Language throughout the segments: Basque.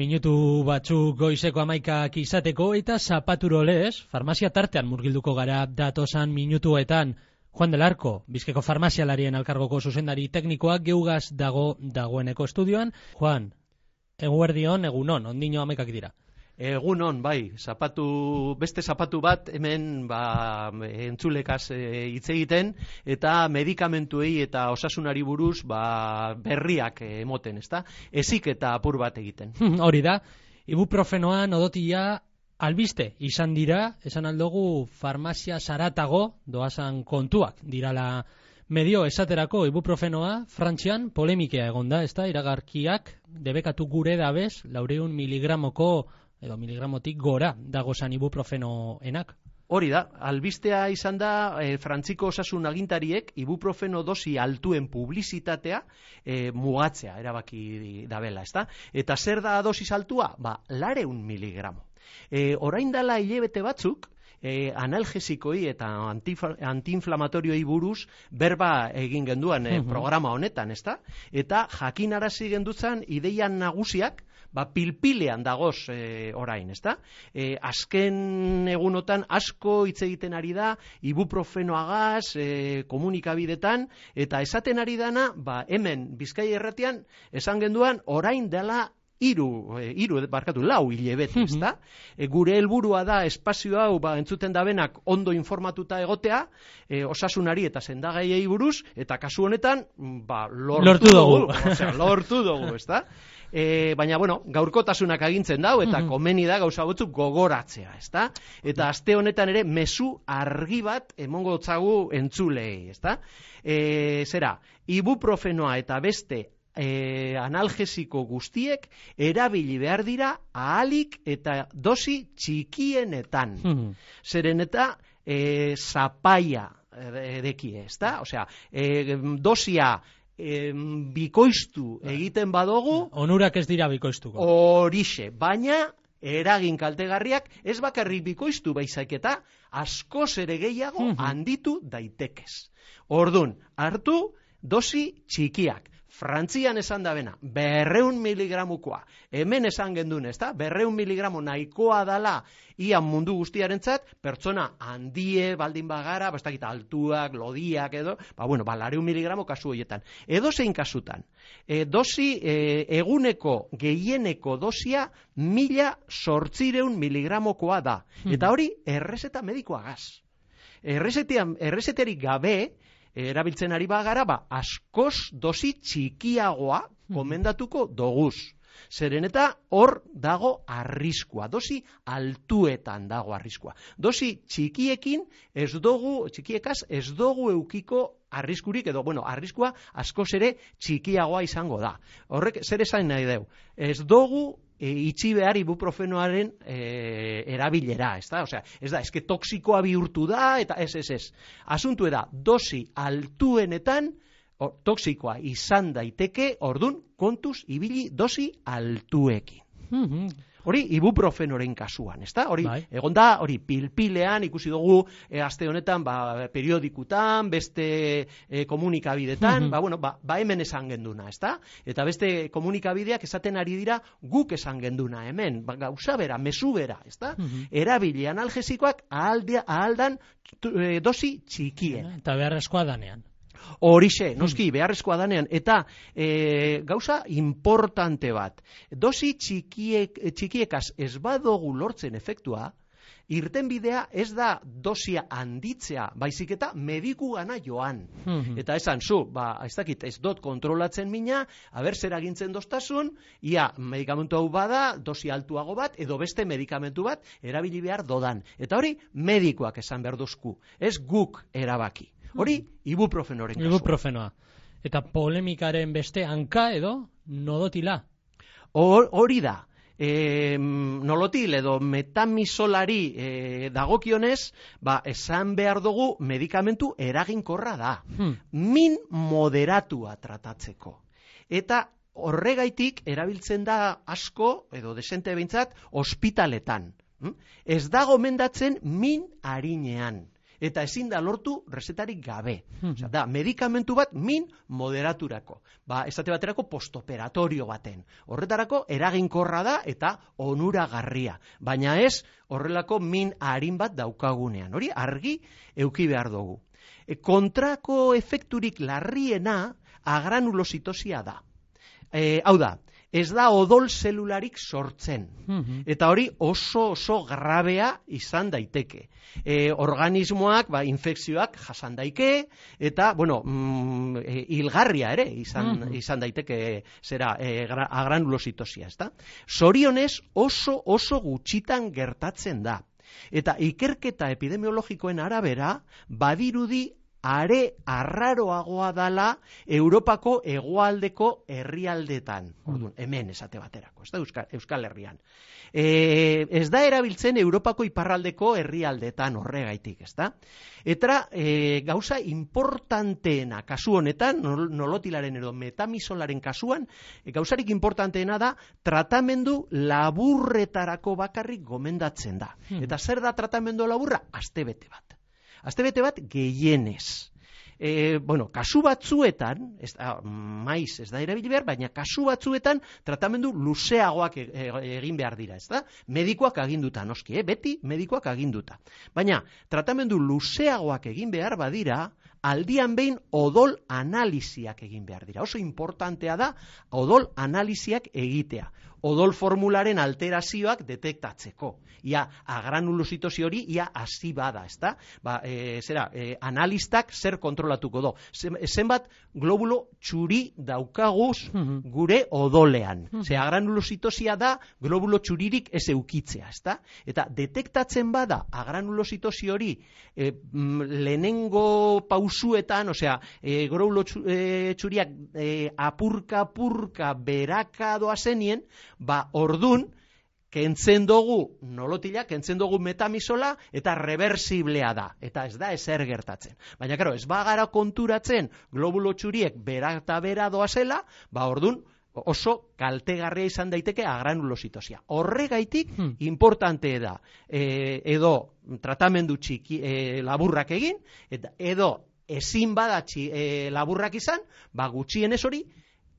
Minutu batzuk goizeko amaikak izateko eta zapaturo lez, farmazia tartean murgilduko gara datosan minutuetan. Juan del Arco, bizkeko farmazialarien alkargoko zuzendari teknikoak geugaz dago dagoeneko estudioan. Juan, eguerdion, egunon, ondino amaikak dira. Egun on, bai, zapatu, beste zapatu bat hemen ba, entzulekaz e, hitz egiten eta medikamentuei eta osasunari buruz ba, berriak emoten, ezta? Ezik eta apur bat egiten. Hori da, ibuprofenoa nodotia albiste izan dira, esan aldogu farmazia saratago doazan kontuak dirala medio esaterako ibuprofenoa frantzian polemikea egonda, ezta? Iragarkiak debekatu gure dabez, laureun miligramoko edo miligramotik gora dago zan ibuprofenoenak. Hori da, albistea izan da e, frantziko osasun agintariek ibuprofeno dosi altuen publizitatea e, mugatzea erabaki dabela, ezta? Eta zer da dosi altua? Ba, lareun miligramo. E, orain dala hilebete batzuk, e, analgesikoi eta antiinflamatorioi buruz berba egin genduan e, programa honetan, ezta? Eta jakin arazi gendutzen ideian nagusiak, ba, pilpilean dagoz e, orain, ezta? E, azken egunotan asko hitz egiten ari da, ibuprofenoagaz, e, komunikabidetan, eta esaten ari dana, ba, hemen bizkai erratian, esan genduan, orain dela iru, e, iru barkatu, lau hilebete, mm ezta? E, gure helburua da espazio hau ba, entzuten dabenak ondo informatuta egotea, e, osasunari eta sendagaiei buruz, eta kasu honetan, ba, lortu, lortu dugu. Osea, lortu dugu, ezta? E, baina, bueno, gaurkotasunak agintzen dau, eta komeni da gauza batzuk gogoratzea, ezta? Eta aste honetan ere, mezu argi bat emongo tzagu entzulei, ezta? E, zera, ibuprofenoa eta beste e, analgesiko guztiek erabili behar dira ahalik eta dosi txikienetan. Zeren eta e, zapaia edekie, ezta? Osea, e, dosia bikoiztu egiten badogu... Onurak ez dira bikoiztuko. Horixe, baina eragin kaltegarriak ez bakarrik bikoiztu baizaik eta asko ere gehiago handitu daitekez. Ordun, hartu dosi txikiak. Frantzian esan da bena, berreun miligramukoa. Hemen esan gendun, ez da? Berreun miligramu nahikoa dala ia mundu guztiarentzat, pertsona handie baldin bagara, bastakita altuak, lodiak edo, ba bueno, ba, lareun miligramo kasu horietan. Edo zein kasutan, e, dosi e, eguneko gehieneko dosia mila sortzireun miligramokoa da. Hmm. Eta hori, errezeta medikoa gaz. Errezeterik gabe, erabiltzen ari bagara, ba, askoz dosi txikiagoa komendatuko doguz. Zeren eta hor dago arriskua, dosi altuetan dago arriskua. Dosi txikiekin ez dugu, txikiekaz ez dugu eukiko arriskurik edo, bueno, arriskua askoz ere txikiagoa izango da. Horrek, zer esain nahi deu? Ez dugu e, itxi behar ibuprofenoaren e, erabilera, ez da? Osea, ez da, eske toksikoa bihurtu da, eta ez, ez, ez. Asuntu da, dosi altuenetan, o, toksikoa izan daiteke, ordun kontuz ibili dosi altuekin. Mm Hori ibuprofenoren kasuan, ezta? Hori bai. egonda, hori pilpilean ikusi dugu e, aste honetan, ba periodikutan, beste e, komunikabidetan, ba bueno, ba, ba hemen esan genduna, ezta? Eta beste komunikabideak esaten ari dira guk esan genduna hemen, ba gauza bera, mezu bera, ezta? Erabili analgesikoak ahaldea ahaldan e, dosi txikien. Eta beharrezkoa danean. Horixe, noski, hmm. beharrezkoa danean. Eta e, gauza importante bat, dosi txikiek, txikiekaz ez badogu lortzen efektua, irten bidea ez da dosia handitzea, baizik eta mediku gana joan. Hmm. Eta esan, zu, ba, ez dakit, ez dot kontrolatzen mina, haber zer agintzen doztasun, ia, medikamentu hau bada, dosi altuago bat, edo beste medikamentu bat, erabili behar dodan. Eta hori, medikoak esan behar duzku, ez guk erabaki. Hori, ibuprofenoren kasua. Ibuprofenoa. Eta polemikaren beste hanka edo nodotila. Hori da. E, nolotil edo metamisolari e, dagokionez, ba, esan behar dugu medikamentu eraginkorra da. Hmm. Min moderatua tratatzeko. Eta horregaitik erabiltzen da asko, edo desente behintzat, ospitaletan. Hmm? Ez dago mendatzen min harinean eta ezin da lortu resetarik gabe. Osea, da, medikamentu bat min moderaturako. Ba, esate baterako postoperatorio baten. Horretarako eraginkorra da eta onuragarria. Baina ez horrelako min harin bat daukagunean. Hori argi euki behar dugu. E, kontrako efekturik larriena agranulositosia da. E, hau da, ez da odol zelularik sortzen. Mhm. Eta hori oso oso grabea izan daiteke. E, organismoak, ba, infekzioak jasan daike, eta, bueno, mm, e, hilgarria ere izan, Mhm. izan daiteke zera e, gra- agranulositosia, ezta? Zorionez oso oso gutxitan gertatzen da. Eta ikerketa epidemiologikoen arabera, badirudi are arraroagoa dala Europako hegoaldeko herrialdetan. Orduan, hemen esate baterako, ez da Euskal, Euskal Herrian. E, ez da erabiltzen Europako iparraldeko herrialdetan horregaitik, ez da? Eta e, gauza importanteena kasu honetan, nol- nolotilaren edo metamisolaren kasuan, e, gauzarik importanteena da tratamendu laburretarako bakarrik gomendatzen da. Hmm. Eta zer da tratamendu laburra? Astebete bat. Astebete bat gehienez. E, bueno, kasu batzuetan, ez da, maiz ez da erabili behar, baina kasu batzuetan tratamendu luzeagoak e- e- egin behar dira, ez da? Medikoak aginduta, noski, eh? beti medikoak aginduta. Baina, tratamendu luzeagoak egin behar badira, aldian behin odol analiziak egin behar dira. Oso importantea da odol analiziak egitea. Odol formularen alterazioak detektatzeko. Ia agranulositosi hori ia hasi bada, ezta? Ba, e, zera, e, analistak zer kontrolatuko do. Zen- Zenbat globulo txuri daukaguz Mhm. gure odolean. Mhm. Ze agranulositosia da globulo txuririk ez eukitzea, ezta? Eta detektatzen bada agranulositosi hori e, mm, lehenengo pausuetan, osea, e, globulo e, txuriak e, apurka apurka beraka doazenien, ba ordun kentzen dugu nolotila, kentzen dugu metamisola eta reversiblea da. Eta ez da ezer gertatzen. Baina, karo, ez bagara konturatzen globulo txuriek bera eta bera doazela, ba ordun oso kaltegarria izan daiteke agranulositosia. Horregaitik Hmm. importante da e, edo tratamendu txiki e, laburrak egin eta edo ezin bada txi, e, laburrak izan, ba gutxienez hori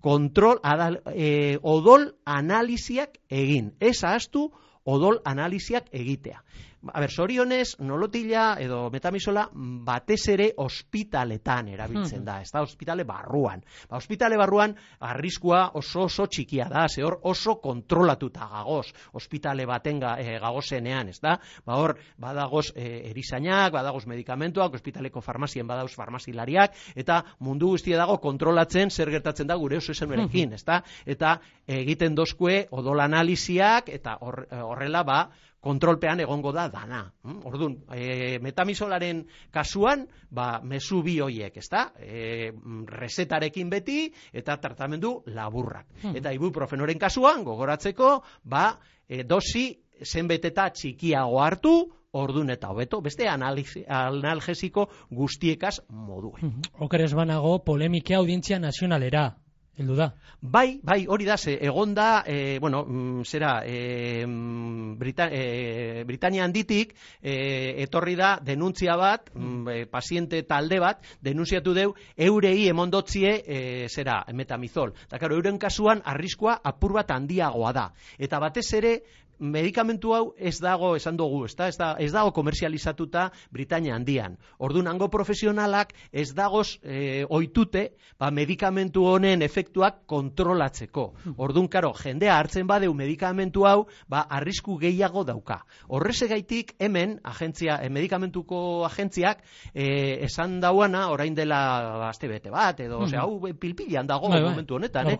kontrol adal, e, odol analiziak egin. Ez ahaztu odol analiziak egitea. A ber, sorionez, nolotila edo metamisola batez ere ospitaletan erabiltzen da, ez da, ospitale barruan. Ba, ospitale barruan arriskua oso oso txikia da, ze hor oso kontrolatuta gagoz, ospitale baten ga, e, gagozenean, ez da? Ba, hor, badagoz e, erizainak, badagoz medikamentuak, ospitaleko farmazien badagoz farmazilariak, eta mundu guztia dago kontrolatzen zer gertatzen da gure oso esanuerekin, ez da? Eta egiten dozkue odol analiziak, eta hor- horrela, ba, kontrolpean egongo da dana. Mm? Orduan, e, metamisolaren kasuan, ba, mezu bi hoiek, ezta? E, resetarekin beti eta tratamendu laburrak. Hmm. Eta ibuprofenoren kasuan, gogoratzeko, ba, e, dosi zenbeteta txikiago hartu, ordun eta hobeto, beste analgesiko guztiekaz moduen. Mhm. Okeres banago polemike audientzia nazionalera. Heldu da. Bai, bai, hori da, ze, egon da, e, bueno, mm, zera, e, mm, Brita, e, Britania handitik, e, etorri da denuntzia bat, mm, e, paziente talde bat, denunziatu deu, eurei emondotzie, e, zera, metamizol. Da, karo, euren kasuan, arriskua apur bat handiagoa da. Eta batez ere, medikamentu hau ez dago esan dugu, ez, da, ez, da, ez dago komerzializatuta Britania handian. Orduan, hango profesionalak ez dagoz e, oitute ba, medikamentu honen efektuak kontrolatzeko. Orduan, karo, jendea hartzen badeu medikamentu hau, ba, arrisku gehiago dauka. Horrezegaitik hemen, agentzia, e, medikamentuko agentziak, e, esan dauana, orain dela aste bete bat, edo, osea, hau pilpilan dago Bai, bai. momentu honetan, eh?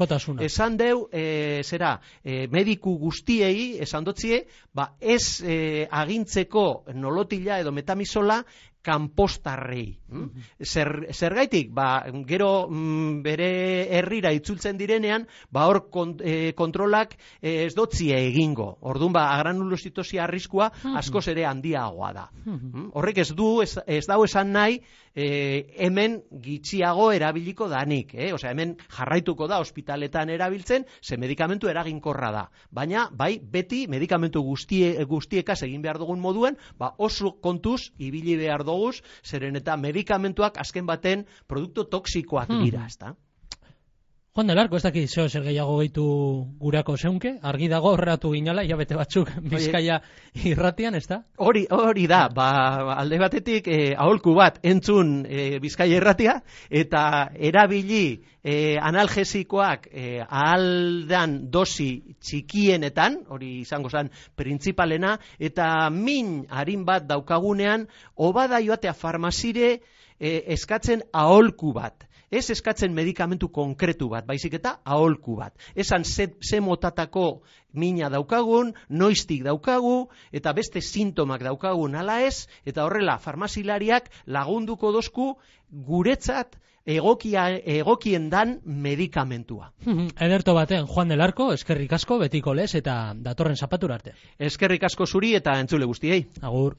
Esan deu, e, zera, e, mediku guztiei, esan dotzie, ba, ez e, agintzeko nolotila edo metamisola kanpostarrei. Mm? Zer, zergaitik, ba, gero mm, bere herrira itzultzen direnean, ba, hor kont, e, kontrolak e, ez dotzie egingo. Orduan, ba, agranulositosia arriskua askoz ere handiagoa da. Mm? Horrek ez du, ez, ez dau esan nahi, e, hemen gitxiago erabiliko danik, eh? Osea, hemen jarraituko da ospitaletan erabiltzen, ze medikamentu eraginkorra da. Baina, bai, beti medikamentu guztie, guztiekaz egin behar dugun moduen, ba, oso kontuz ibili behar dugu doguz, zeren eta medikamentuak azken baten produktu toksikoak Hmm. dira, ezta? Juan del Arco, ez dakit zeo zer gehiago gehitu gurako zeunke, argi dago horreatu ginala, hilabete batzuk bizkaia irratian, ez da? Hori, hori da, ba, alde batetik eh, aholku bat entzun eh, Bizkaia erratia eta erabili eh, analgesikoak eh, ahaldan dosi txikienetan, hori izango zen printzipalena, eta min harin bat daukagunean, obada joatea farmazire eh, eskatzen aholku bat. Ez eskatzen medikamentu konkretu bat, baizik eta aholku bat. Esan ze, ze motatako mina daukagun, noiztik daukagu, eta beste sintomak daukagun ala ez, eta horrela farmazilariak lagunduko dozku guretzat egokia, egokien dan medikamentua. Ederto baten, Juan del Arco, eskerrik asko, betiko lez, eta datorren zapatura arte. Eskerrik asko zuri eta entzule guztiei. Agur.